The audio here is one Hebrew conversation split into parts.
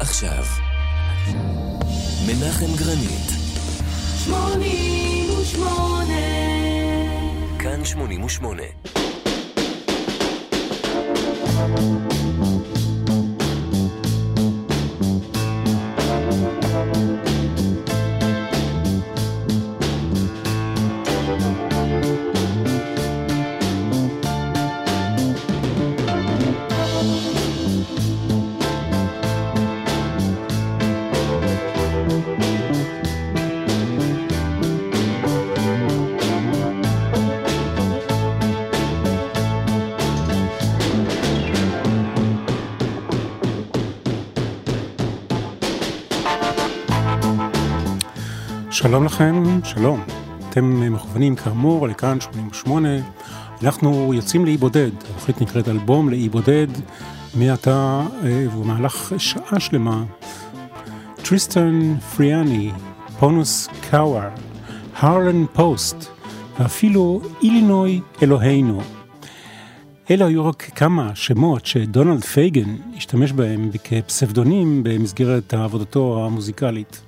עכשיו. מנחם גרנית. שמונים ושמונה. כאן שמונים ושמונה. שלום לכם, שלום. אתם מכוונים כאמור לכאן 88. אנחנו יוצאים לאי בודד, התוכנית נקראת אלבום לאי בודד, מעתה אה, ובמהלך שעה שלמה. טריסטן פבריאני, פונוס קוויבר, הרלן פוסט, ואפילו אילינוי אלוהינו. אלה היו רק כמה שמות שדונלד פייגן השתמש בהם כפסבדונים במסגרת עבודתו המוזיקלית.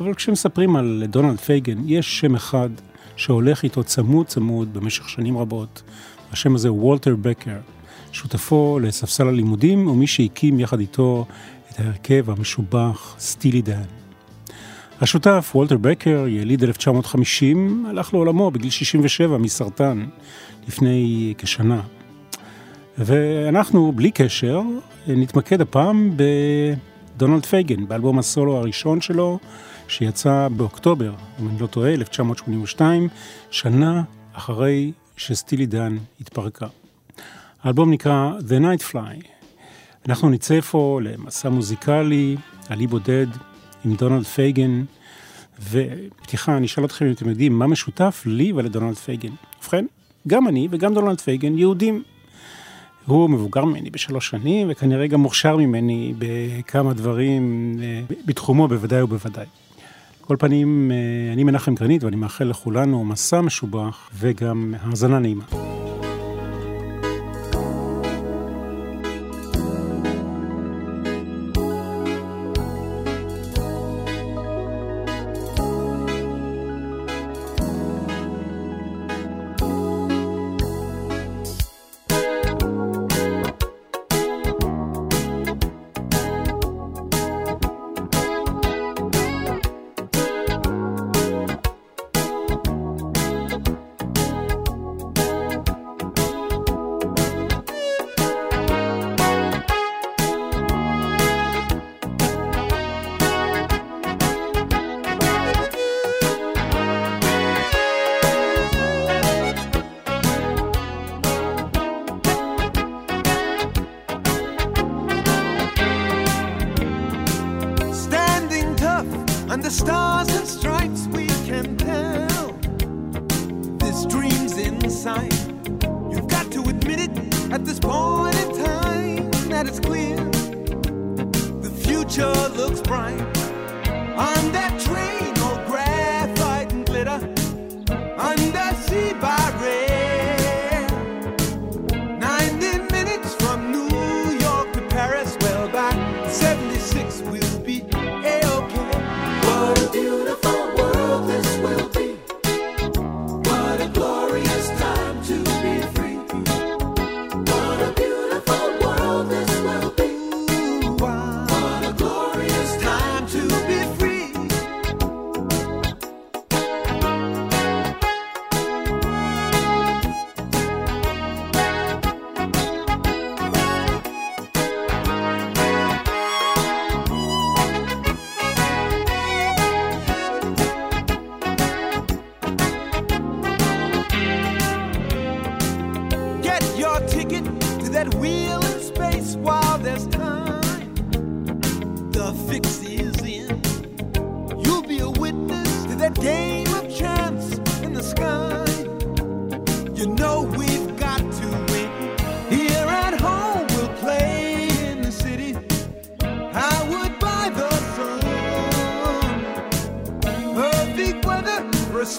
אבל כשמספרים על דונלד פייגן, יש שם אחד שהולך איתו צמוד צמוד במשך שנים רבות. השם הזה הוא וולטר בקר, שותפו לספסל הלימודים ומי שהקים יחד איתו את ההרכב המשובח סטילי דן. השותף, וולטר בקר, יליד 1950, הלך לעולמו בגיל 67 מסרטן לפני כשנה. ואנחנו, בלי קשר, נתמקד הפעם בדונלד פייגן, באלבום הסולו הראשון שלו, שיצא באוקטובר, אם אני לא טועה, 1982, שנה אחרי שסטילי דן התפרקה. האלבום נקרא The Nightfly. אנחנו נצא פה למסע מוזיקלי, לאי בודד, עם דונלד פייגן, ופתיחה, אני אשאל אתכם אם אתם יודעים מה משותף לי ולדונלד פייגן. ובכן, גם אני וגם דונלד פייגן יהודים. הוא מבוגר ממני בשלוש שנים, וכנראה גם מוכשר ממני בכמה דברים אה, בתחומו בוודאי ובוודאי. כל פנים, אה, אני מנחם גרנית ואני מאחל לכולנו מסע משובח וגם האזנה נעימה.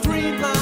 streamline.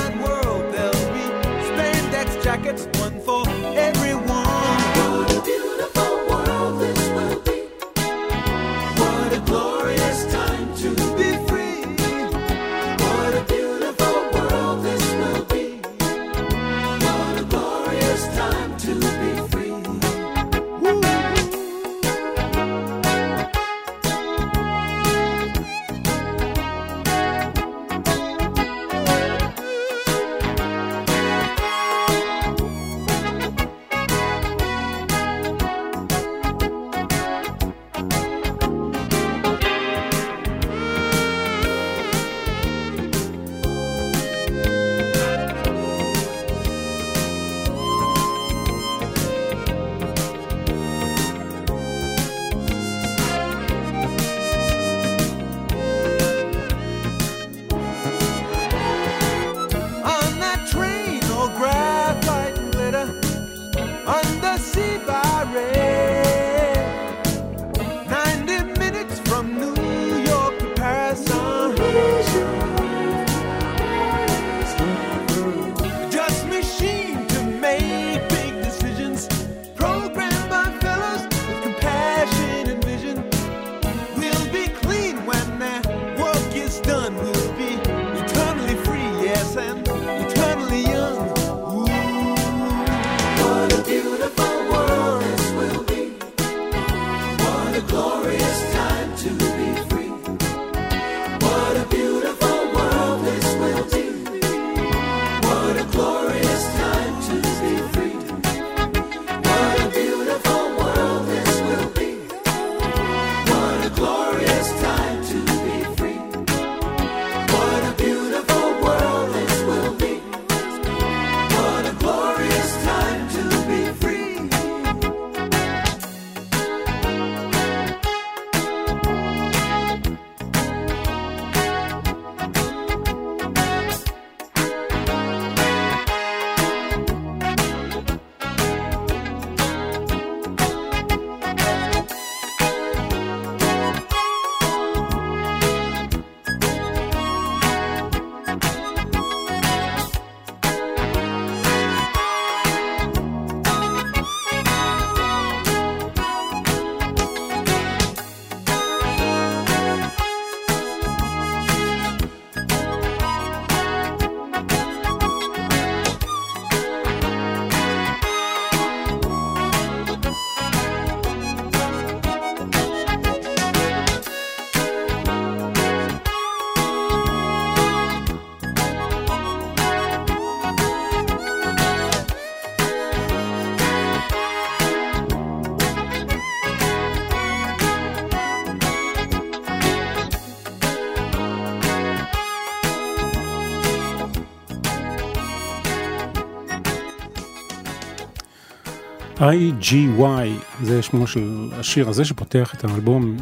IGY, זה שמו של השיר הזה שפותח את האלבום,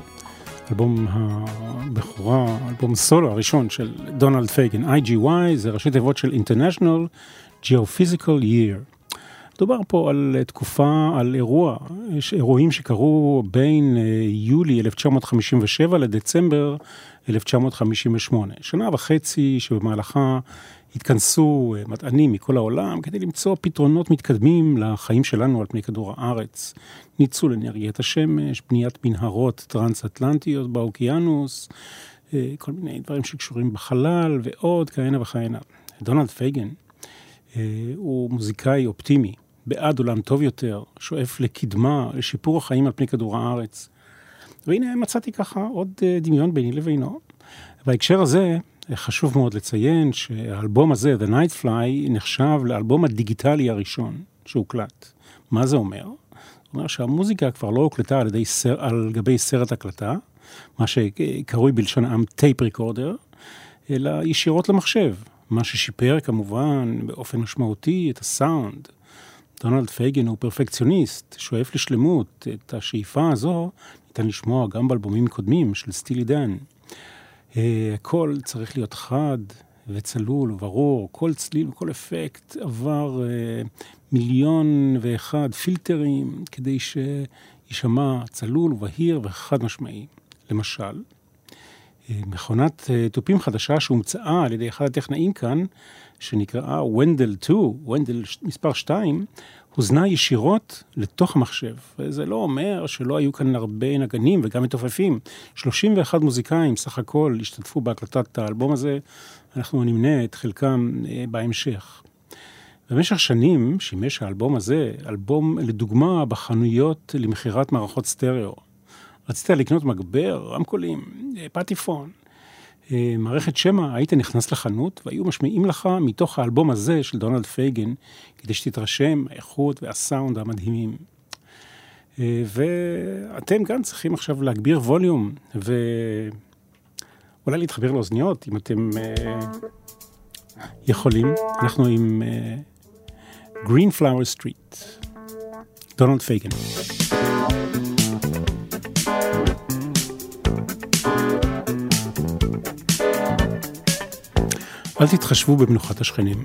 אלבום הבכורה, אלבום סולו הראשון של דונלד פייגן. IGY זה ראשי תיבות של International Geophysical Year. מדובר פה על תקופה, על אירוע, יש אירועים שקרו בין אה, יולי 1957 לדצמבר 1958. שנה וחצי שבמהלכה התכנסו אה, מדענים מכל העולם כדי למצוא פתרונות מתקדמים לחיים שלנו על פני כדור הארץ. ניצול אנרגיית השמש, בניית מנהרות טרנס-אטלנטיות באוקיינוס, אה, כל מיני דברים שקשורים בחלל ועוד כהנה וכהנה. דונלד פייגן אה, הוא מוזיקאי אופטימי, בעד עולם טוב יותר, שואף לקדמה, לשיפור החיים על פני כדור הארץ. והנה מצאתי ככה עוד דמיון ביני לבינו. בהקשר הזה, חשוב מאוד לציין שהאלבום הזה, The Night Fly, נחשב לאלבום הדיגיטלי הראשון שהוקלט. מה זה אומר? זה אומר שהמוזיקה כבר לא הוקלטה על, סר, על גבי סרט הקלטה, מה שקרוי בלשון העם tape recorder, אלא ישירות למחשב, מה ששיפר כמובן באופן משמעותי את הסאונד. דונלד פייגן הוא פרפקציוניסט, שואף לשלמות. את השאיפה הזו ניתן לשמוע גם באלבומים קודמים של סטילי דן. אה, הכל צריך להיות חד וצלול וברור, כל צליל וכל אפקט עבר אה, מיליון ואחד פילטרים כדי שיישמע צלול ובהיר וחד משמעי. למשל, אה, מכונת תופים חדשה שהומצאה על ידי אחד הטכנאים כאן, שנקראה ונדל 2, ונדל מספר 2, הוזנה ישירות לתוך המחשב. וזה לא אומר שלא היו כאן הרבה נגנים וגם מתופפים. 31 מוזיקאים סך הכל השתתפו בהקלטת האלבום הזה, אנחנו נמנה את חלקם אה, בהמשך. במשך שנים שימש האלבום הזה אלבום לדוגמה בחנויות למכירת מערכות סטריאו. רצית לקנות מגבר, רמקולים, אה, פטיפון, מערכת שמע, היית נכנס לחנות והיו משמיעים לך מתוך האלבום הזה של דונלד פייגן, כדי שתתרשם האיכות והסאונד המדהימים. אה, ואתם גם צריכים עכשיו להגביר ווליום, ואולי להתחבר לאוזניות, אם אתם אה, יכולים. אנחנו עם Green Flower Street, דונלד פייגן. אל תתחשבו במנוחת השכנים.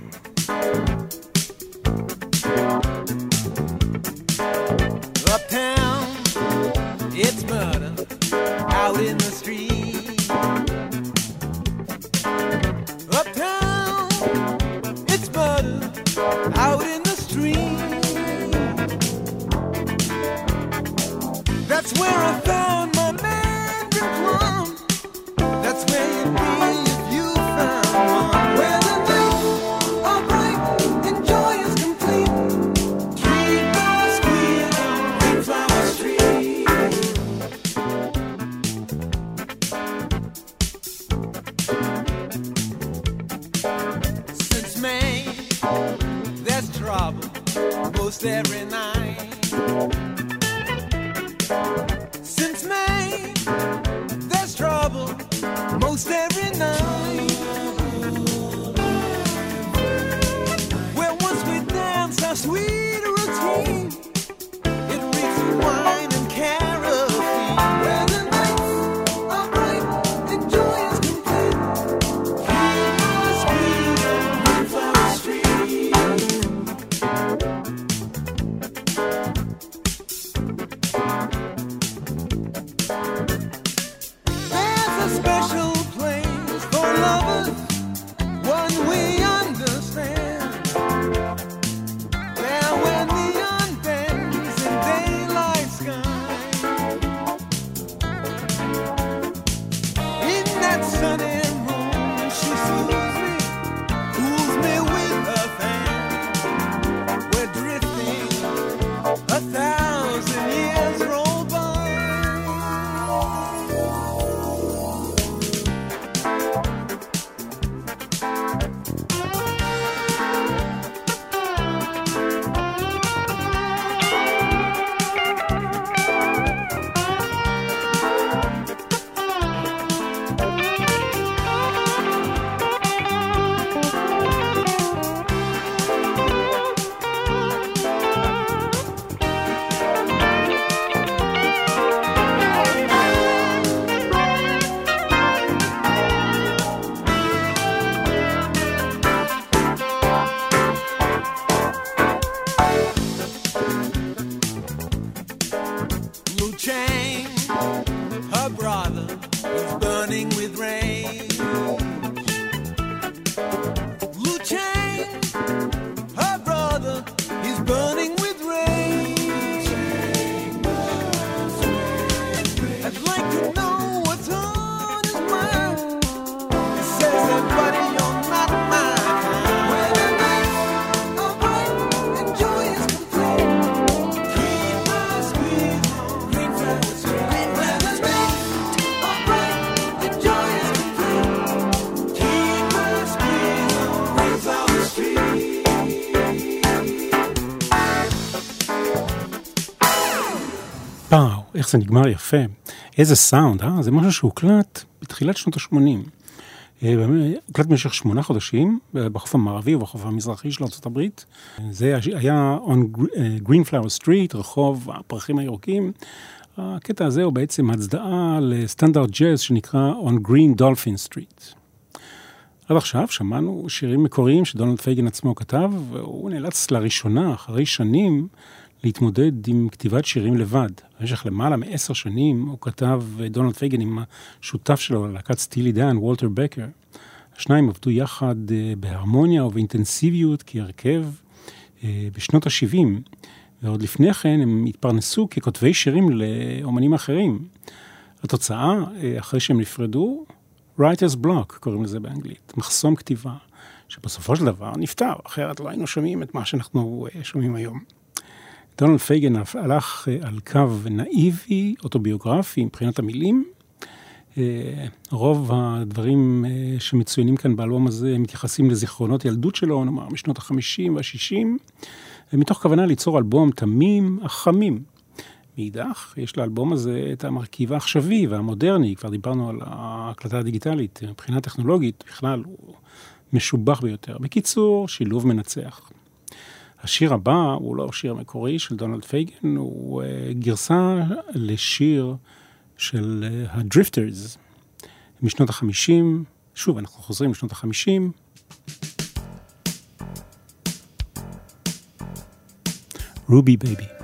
איך זה נגמר יפה. איזה סאונד, אה? זה משהו שהוקלט בתחילת שנות ה-80. אה, הוקלט במשך שמונה חודשים בחוף המערבי ובחוף המזרחי של ארה"ב. זה היה on אה, Greenflower Street, רחוב הפרחים הירוקים. הקטע הזה הוא בעצם הצדעה לסטנדרט ג'אז שנקרא On Green Dolphin Street. עד עכשיו שמענו שירים מקוריים שדונלד פייגן עצמו כתב, והוא נאלץ לראשונה, אחרי שנים, להתמודד עם כתיבת שירים לבד. במשך למעלה מעשר שנים הוא כתב דונלד פייגן עם השותף שלו ללהקת סטילי דן, וולטר בקר. השניים עבדו יחד אה, בהרמוניה ובאינטנסיביות כהרכב אה, בשנות ה-70, ועוד לפני כן הם התפרנסו ככותבי שירים לאומנים אחרים. התוצאה, אה, אחרי שהם נפרדו, writer's block קוראים לזה באנגלית, מחסום כתיבה, שבסופו של דבר נפתר, אחרת לא היינו שומעים את מה שאנחנו שומעים היום. דונלד פייגן הלך אה, על קו נאיבי, אוטוביוגרפי מבחינת המילים. אה, רוב הדברים אה, שמצוינים כאן באלבום הזה מתייחסים לזיכרונות ילדות שלו, נאמר משנות ה-50 וה-60, מתוך כוונה ליצור אלבום תמים אך חמים. מאידך, יש לאלבום הזה את המרכיב העכשווי והמודרני, כבר דיברנו על ההקלטה הדיגיטלית, מבחינה טכנולוגית בכלל הוא משובח ביותר. בקיצור, שילוב מנצח. השיר הבא הוא לא השיר המקורי של דונלד פייגן, הוא אה, גרסה לשיר של הדריפטרס אה, משנות החמישים. שוב, אנחנו חוזרים לשנות החמישים. Ruby Baby.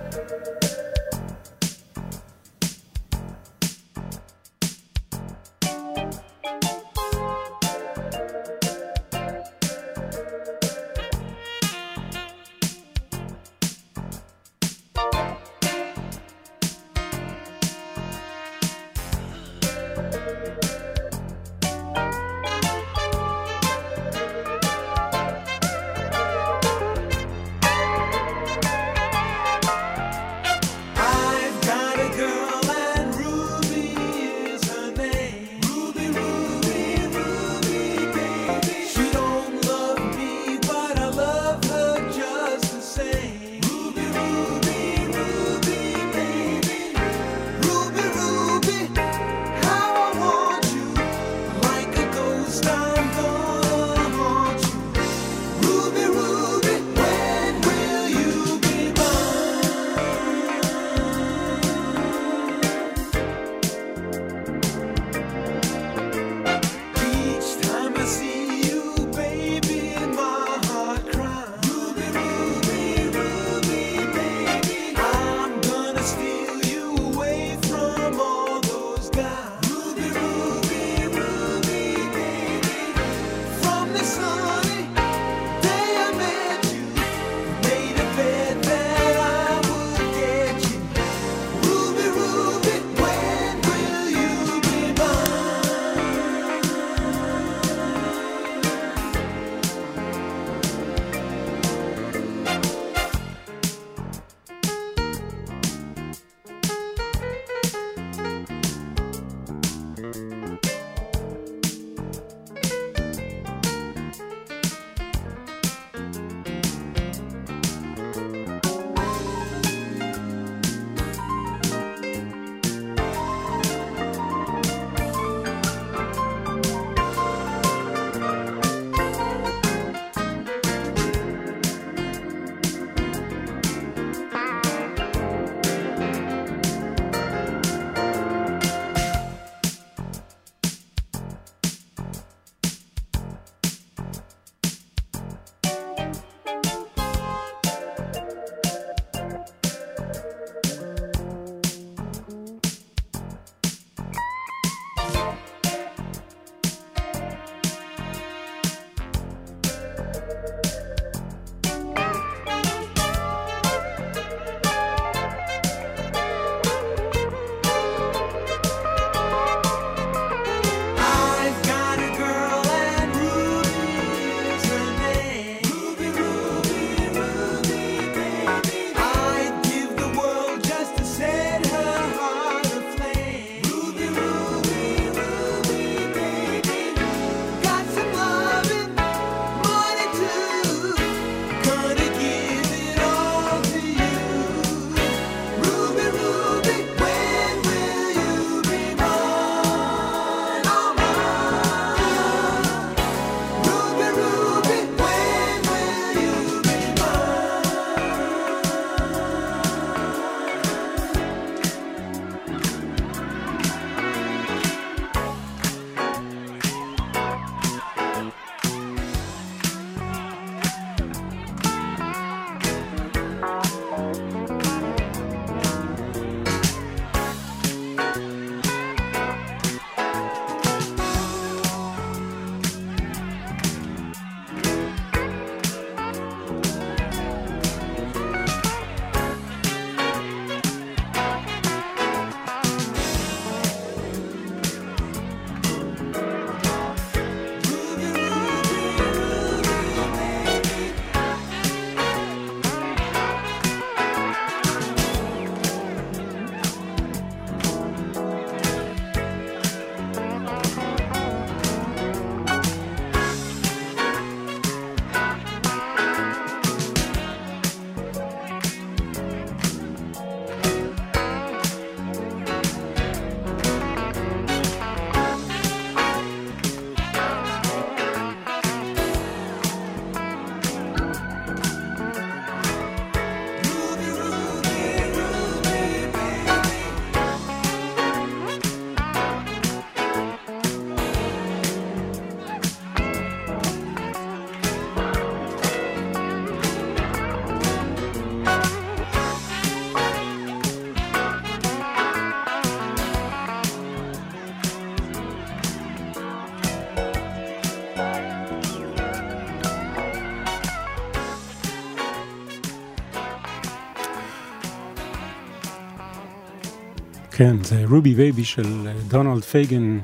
כן, זה Ruby Baby של דונלד פייגן,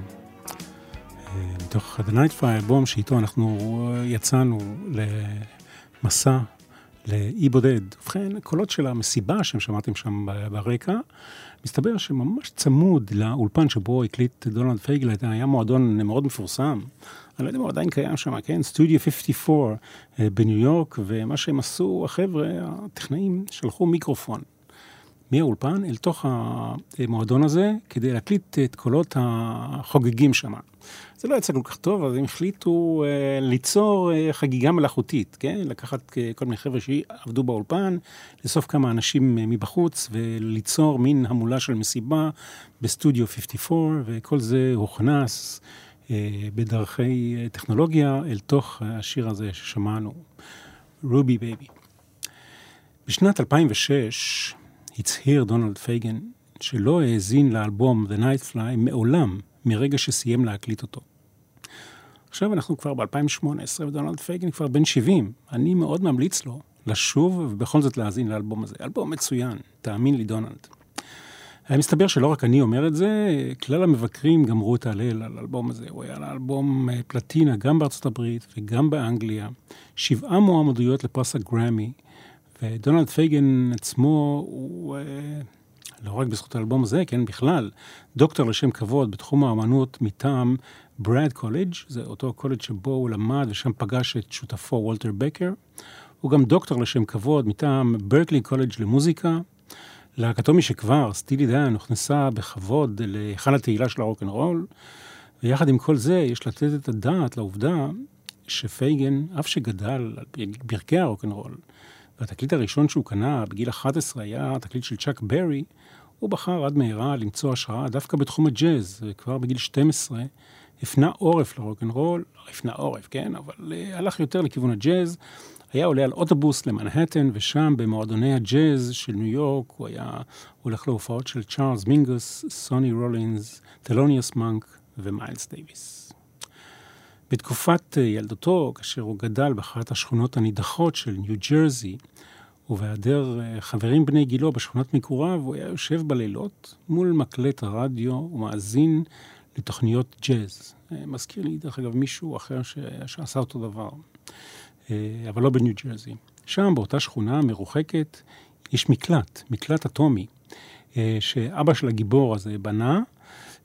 מתוך The Nightfly, אלבום שאיתו אנחנו יצאנו למסע לאי בודד. ובכן, קולות של המסיבה שאתם שמעתם שם ברקע, מסתבר שממש צמוד לאולפן שבו הקליט דונלד פייגן, היה מועדון מאוד מפורסם. אני לא יודע אם הוא עדיין קיים שם, כן? סטודיו 54 בניו יורק, ומה שהם עשו, החבר'ה, הטכנאים, שלחו מיקרופון מהאולפן אל תוך המועדון הזה, כדי להקליט את קולות החוגגים שם. זה לא יצא כל כך טוב, אז הם החליטו אה, ליצור אה, חגיגה מלאכותית, כן? לקחת אה, כל מיני חבר'ה שעבדו באולפן, לאסוף כמה אנשים אה, מבחוץ וליצור מין המולה של מסיבה בסטודיו 54, וכל זה הוכנס אה, בדרכי אה, טכנולוגיה אל תוך השיר הזה ששמענו, Ruby Baby. בשנת 2006 הצהיר דונלד פייגן שלא האזין לאלבום The Nightfly מעולם מרגע שסיים להקליט אותו. עכשיו אנחנו כבר ב-2018 ודונלד פייגן כבר בן 70. אני מאוד ממליץ לו לשוב ובכל זאת להאזין לאלבום הזה. אלבום מצוין, תאמין לי דונלד. היה מסתבר שלא רק אני אומר את זה, כלל המבקרים גמרו את ההלל על האלבום הזה. הוא היה לאלבום אה, פלטינה גם בארצות הברית וגם באנגליה. שבעה מועמדויות לפרס הגרמי, ודונלד פייגן עצמו הוא... אה, לא רק בזכות האלבום הזה, כן, בכלל, דוקטור לשם כבוד בתחום האמנות מטעם ברד קולג', זה אותו קולג' שבו הוא למד ושם פגש את שותפו וולטר בקר. הוא גם דוקטור לשם כבוד מטעם ברקלי קולג' למוזיקה. להקתו משכבר, סטילי דיין, הוכנסה בכבוד להיכל התהילה של הרוקנרול, ויחד עם כל זה, יש לתת את הדעת לעובדה שפייגן, אף שגדל על ברכי הרוקנרול, והתקליט הראשון שהוא קנה בגיל 11 היה התקליט של צ'אק ברי, הוא בחר עד מהרה למצוא השראה דווקא בתחום הג'אז, וכבר בגיל 12 הפנה עורף לרוקנרול, לא הפנה עורף, כן, אבל uh, הלך יותר לכיוון הג'אז, היה עולה על אוטובוס למנהטן, ושם במועדוני הג'אז של ניו יורק, הוא היה הולך להופעות של צ'ארלס מינגוס, סוני רולינס, טלוניוס מנק ומיילס דייוויס. בתקופת אה, ילדותו, כאשר הוא גדל באחת השכונות הנידחות של ניו ג'רזי, ובהיעדר אה, חברים בני גילו בשכונות מגוריו, הוא היה יושב בלילות מול מקלט הרדיו ומאזין לתוכניות ג'אז. אה, מזכיר לי, דרך אגב, מישהו אחר ש... שעשה אותו דבר, אבל לא בניו ג'רזי. שם, באותה שכונה מרוחקת, יש מקלט, מקלט אטומי, שאבא של הגיבור הזה בנה,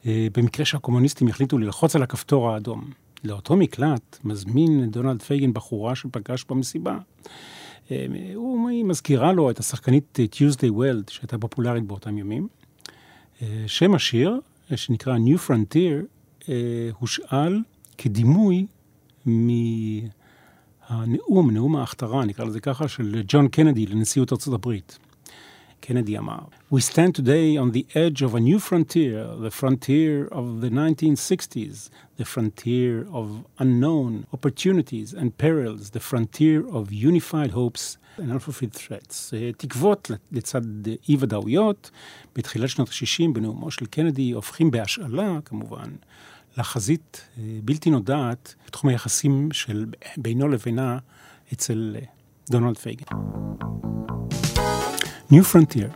במקרה שהקומוניסטים החליטו ללחוץ על הכפתור האדום. לאותו מקלט מזמין דונלד פייגן בחורה שפגש במסיבה. אה, היא מזכירה לו את השחקנית Tuesday Weld, שהייתה פופולרית באותם ימים. אה, שם השיר, שנקרא New Frontier, אה, הושאל כדימוי מהנאום, נאום ההכתרה, נקרא לזה ככה, של ג'ון קנדי לנשיאות ארצות הברית. קנדי אמר, We stand today on the edge of a new frontier, the frontier of the 1960s, the frontier of unknown opportunities and perils, the frontier of unified hopes and unfulfilled threats. תקוות לצד אי-ודאויות, בתחילת שנות ה-60 בנאומו של קנדי הופכים בהשאלה, כמובן, לחזית בלתי נודעת בתחום היחסים של בינו לבינה אצל דונלד פייגן. New Frontier.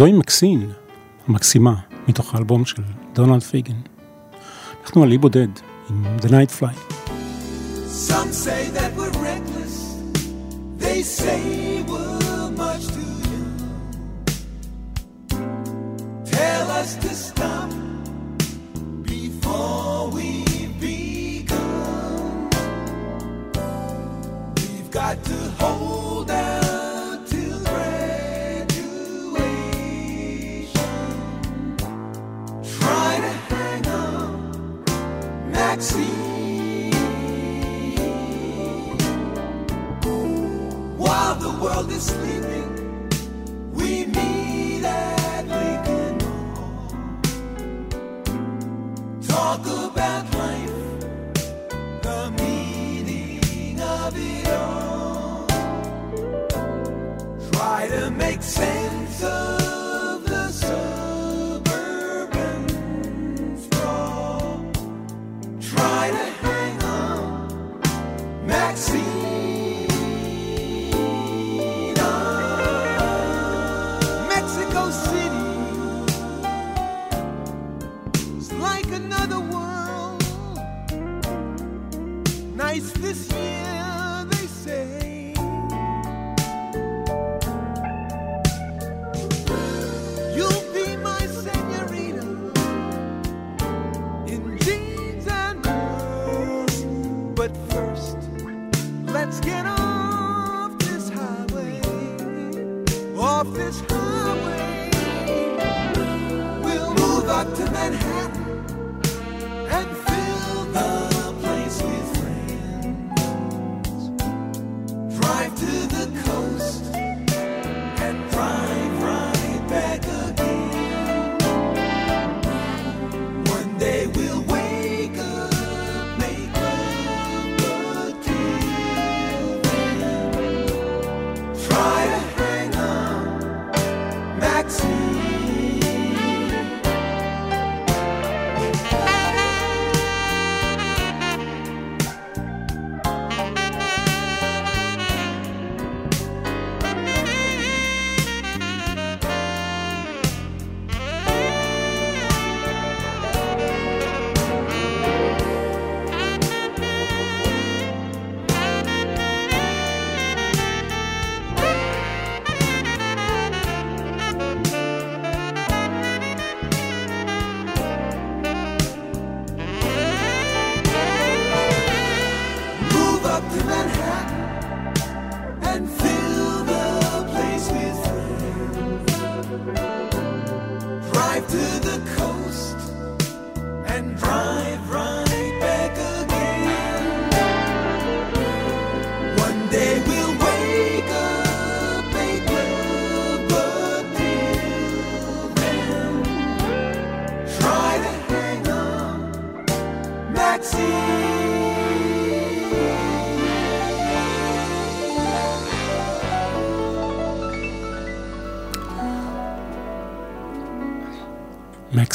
זוהי מקסין, המקסימה, מתוך האלבום של דונלד פייגן. אנחנו עלי בודד עם The Night Flight. this year.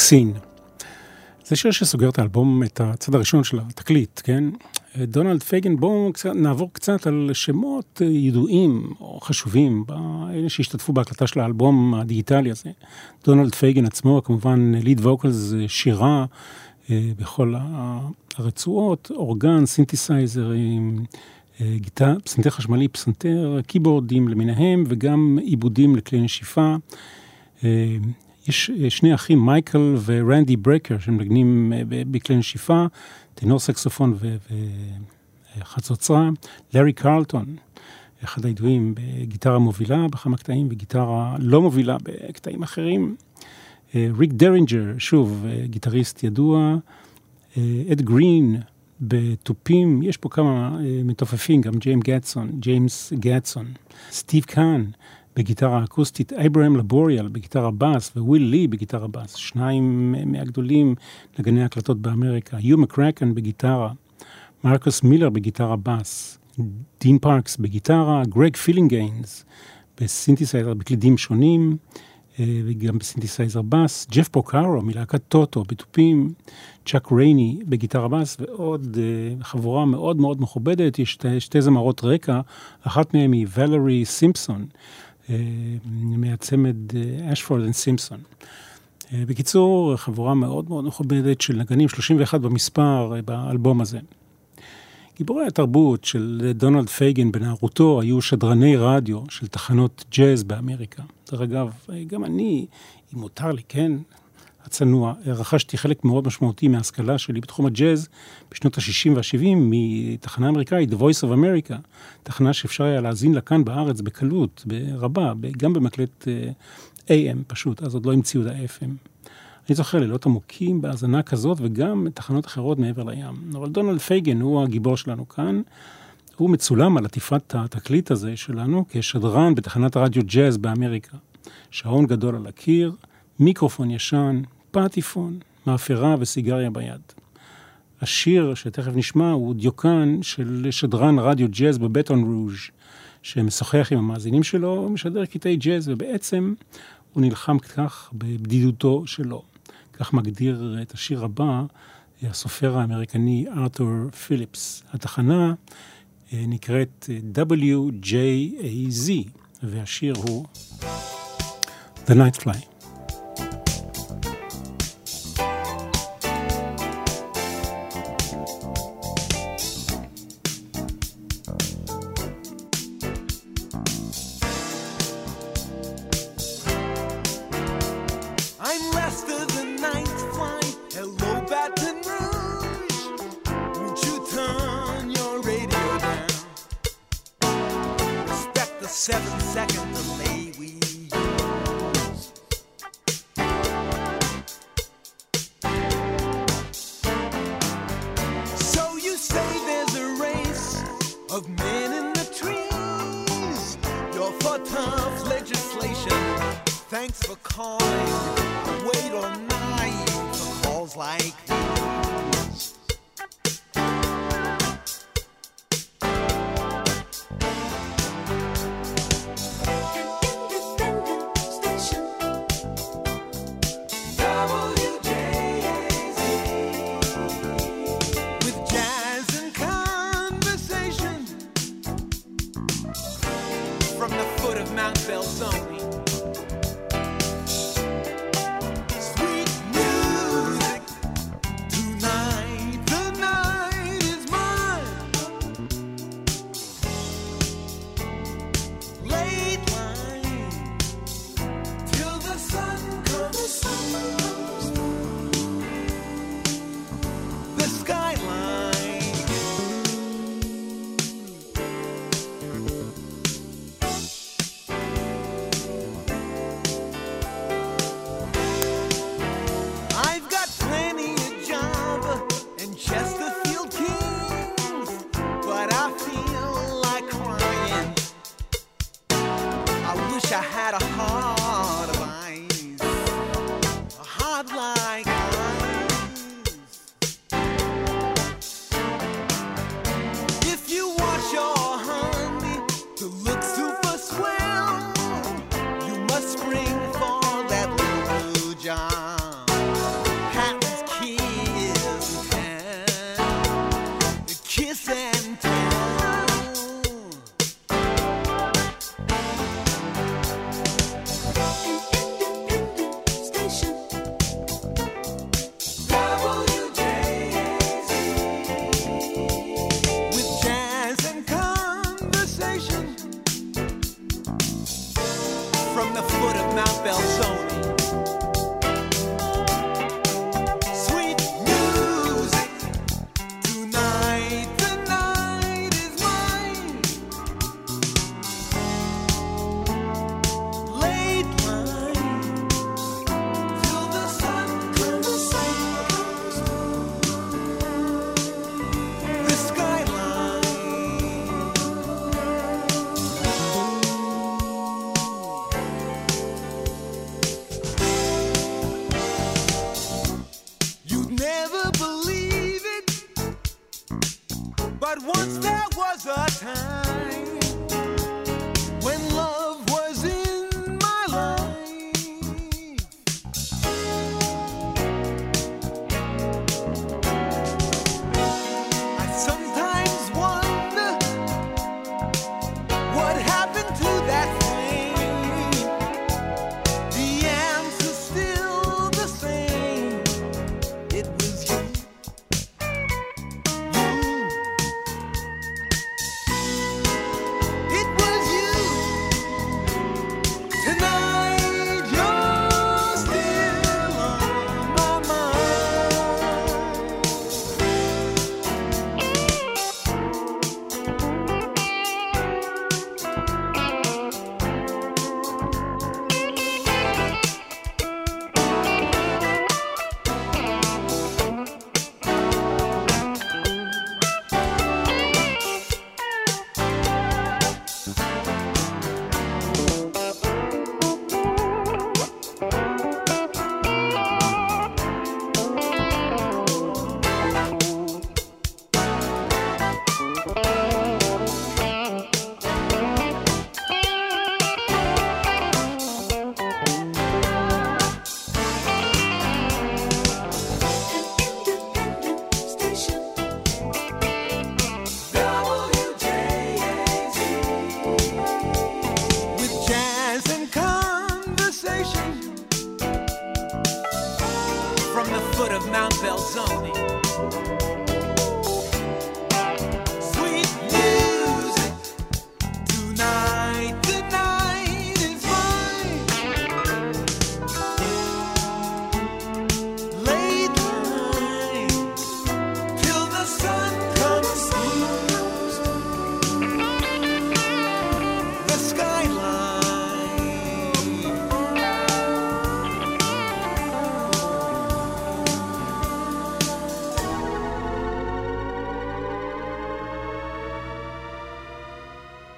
מקסין. זה שיר שסוגר את האלבום, את הצד הראשון של התקליט, כן? דונלד פייגן, בואו נעבור קצת על שמות ידועים או חשובים, אלה שהשתתפו בהקלטה של האלבום הדיגיטלי הזה. דונלד פייגן עצמו, כמובן lead vocals, שירה אה, בכל הרצועות, אורגן, סינתסייזרים, אה, גיטר, פסנתר חשמלי, פסנתר, קיבורדים למיניהם וגם עיבודים לכלי נשיפה. אה, יש שני אחים, מייקל ורנדי ברקר, שמנגנים בכלי נשיפה, טנור סקסופון וחצוצרה. לארי קרלטון, אחד הידועים בגיטרה מובילה בכמה קטעים וגיטרה לא מובילה בקטעים אחרים. ריק דרינג'ר, שוב, גיטריסט ידוע. אד גרין בתופים, יש פה כמה מתופפים, גם ג'יימס גטסון, ג'יימס גטסון. סטיב קאן בגיטרה אקוסטית, אברהם לבוריאל בגיטרה בס וויל לי בגיטרה בס, שניים מהגדולים נגני הקלטות באמריקה, יו מקרקן בגיטרה, מרקוס מילר בגיטרה בס, דין פארקס בגיטרה, גרג פילינגיינס בסינתסייזר בקלידים שונים, אה, וגם בסינתסייזר בס, ג'ף פורקארו מלהקת טוטו בתופים, צ'אק רייני בגיטרה בס, ועוד אה, חבורה מאוד מאוד מכובדת, יש שתי, שתי זמרות רקע, אחת מהן היא ולרי סימפסון. אה, מהצמד אשפורד אנד סימפסון. בקיצור, חבורה מאוד מאוד מכובדת של נגנים, 31 במספר באלבום הזה. גיבורי התרבות של דונלד פייגן בנערותו היו שדרני רדיו של תחנות ג'אז באמריקה. דרך אגב, גם אני, אם מותר לי, כן, הצנוע, רכשתי חלק מאוד משמעותי מההשכלה שלי בתחום הג'אז בשנות ה-60 וה-70 מתחנה אמריקאית, The Voice of America, תחנה שאפשר היה להאזין לה כאן בארץ בקלות, רבה, גם במקלט אה, AM פשוט, אז עוד לא המציאו את ה-FM. אני זוכר לילות עמוקים בהאזנה כזאת וגם תחנות אחרות מעבר לים. אבל דונלד פייגן הוא הגיבור שלנו כאן. הוא מצולם על עטיפת התקליט הזה שלנו כשדרן בתחנת הרדיו ג'אז באמריקה. שעון גדול על הקיר, מיקרופון ישן, פטיפון, מאפרה וסיגריה ביד. השיר שתכף נשמע הוא דיוקן של שדרן רדיו ג'אז בבטון רוז' שמשוחח עם המאזינים שלו, משדר קטעי ג'אז, ובעצם הוא נלחם כך בבדידותו שלו. כך מגדיר את השיר הבא הסופר האמריקני ארתור פיליפס. התחנה אה, נקראת WJAZ, והשיר הוא The Night Fly. Mount Belzoni.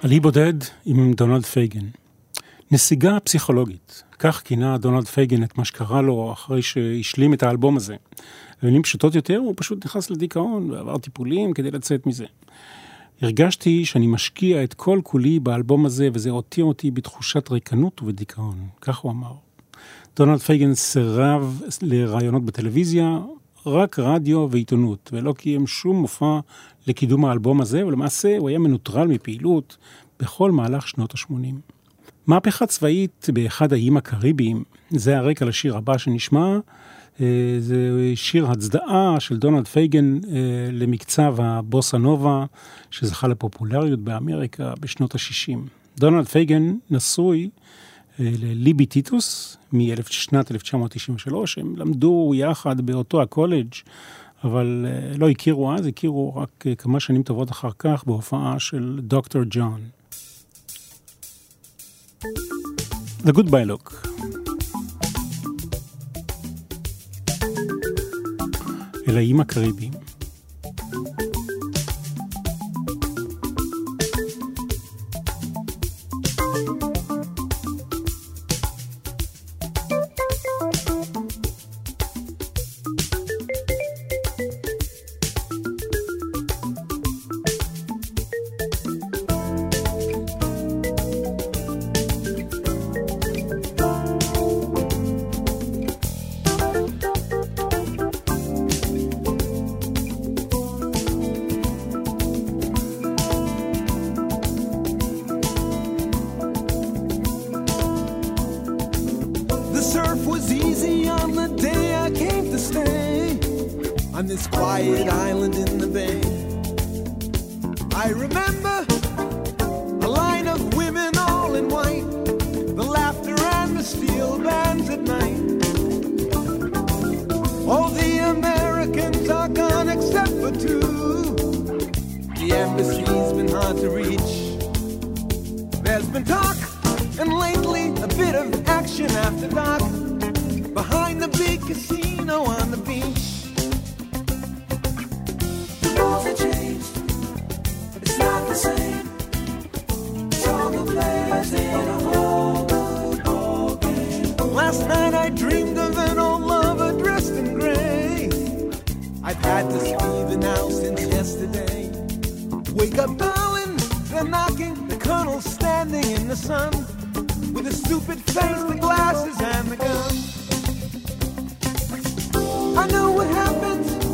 לאי בודד עם דונלד פייגן. נסיגה פסיכולוגית, כך כינה דונלד פייגן את מה שקרה לו אחרי שהשלים את האלבום הזה. במילים פשוטות יותר, הוא פשוט נכנס לדיכאון ועבר טיפולים כדי לצאת מזה. הרגשתי שאני משקיע את כל כולי באלבום הזה, וזה הותיר אותי בתחושת ריקנות ובדיכאון, כך הוא אמר. דונלד פייגן סירב לראיונות בטלוויזיה, רק רדיו ועיתונות, ולא קיים שום מופע לקידום האלבום הזה, ולמעשה הוא היה מנוטרל מפעילות בכל מהלך שנות ה-80. מהפכה צבאית באחד האיים הקריביים, זה הרקע לשיר הבא שנשמע, אה, זה שיר הצדעה של דונלד פייגן אה, למקצב הבוסה נובה, שזכה לפופולריות באמריקה בשנות ה-60. דונלד פייגן נשוי לליבי טיטוס משנת 1993, הם למדו יחד באותו הקולג', אבל אה, לא הכירו אז, הכירו רק אה, כמה שנים טובות אחר כך בהופעה של דוקטור ג'ון. The Goodbye Look. אל האיים הקריביים. was easy on the day I came to stay on this quiet island in the bay. I remember a line of women all in white, the laughter and the steel bands at night. All the Americans are gone except for two. The embassy's been hard to reach. There's been talk and lately a bit of action after dark the big casino on the beach. The rules have changed. It's not the same. It's all the players in a whole good ball. Last night I dreamed of an old lover dressed in gray. I've had to see the now since yesterday. Wake up, darling. They're knocking. The colonel's standing in the sun with a stupid face, the glasses, and the gun. I know what happens.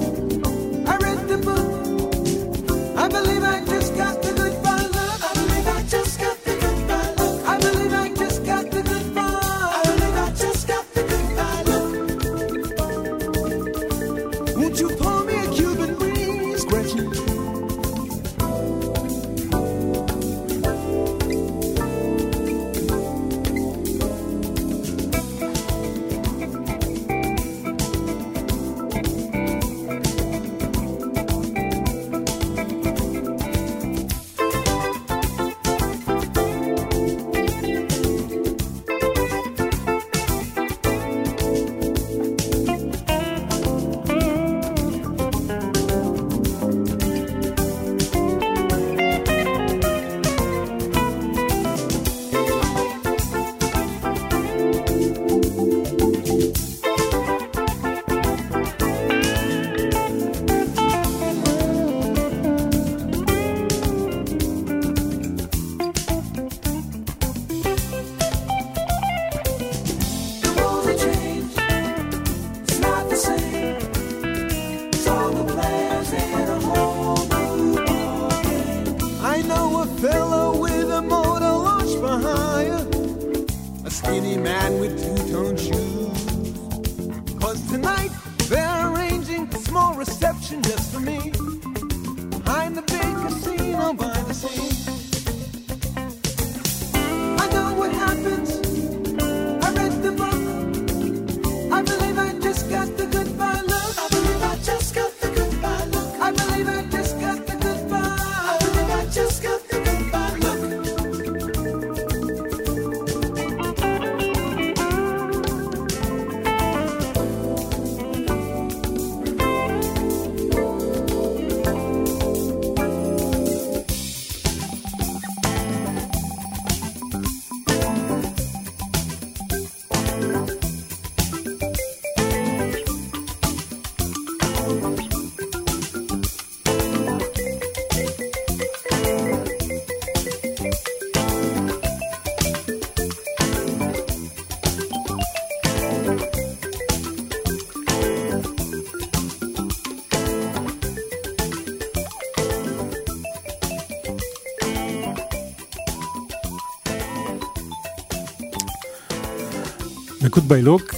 ו- Goodbye Look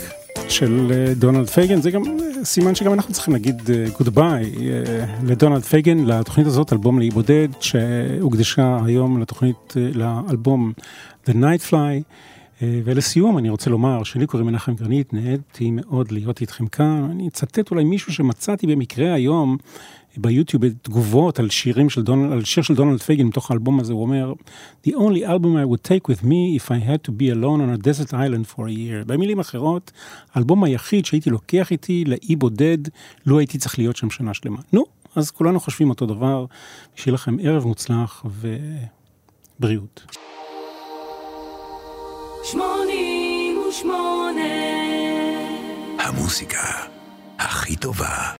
של אה, דונלד פייגן, זה גם אה, סימן שגם אנחנו צריכים להגיד goodbye לדונלד פייגן, לתוכנית הזאת, אלבום לאי בודד, שהוקדשה היום לתוכנית, אה, לאלבום The Nightfly. אה, ולסיום אני רוצה לומר שלי קוראים מנחם גרנית, נהניתי מאוד להיות איתכם כאן. אני אצטט אולי מישהו שמצאתי במקרה היום ביוטיוב תגובות על שירים של דונלד, על שיר של דונלד פייגן מתוך האלבום הזה, הוא אומר, The only album I would take with me if I had to be alone on a desert island for a year. במילים אחרות, האלבום היחיד שהייתי לוקח איתי לאי בודד, לו הייתי צריך להיות שם שנה שלמה. נו, אז כולנו חושבים אותו דבר, שיהיה לכם ערב מוצלח ובריאות. שמונים ושמונה. המוסיקה הכי טובה.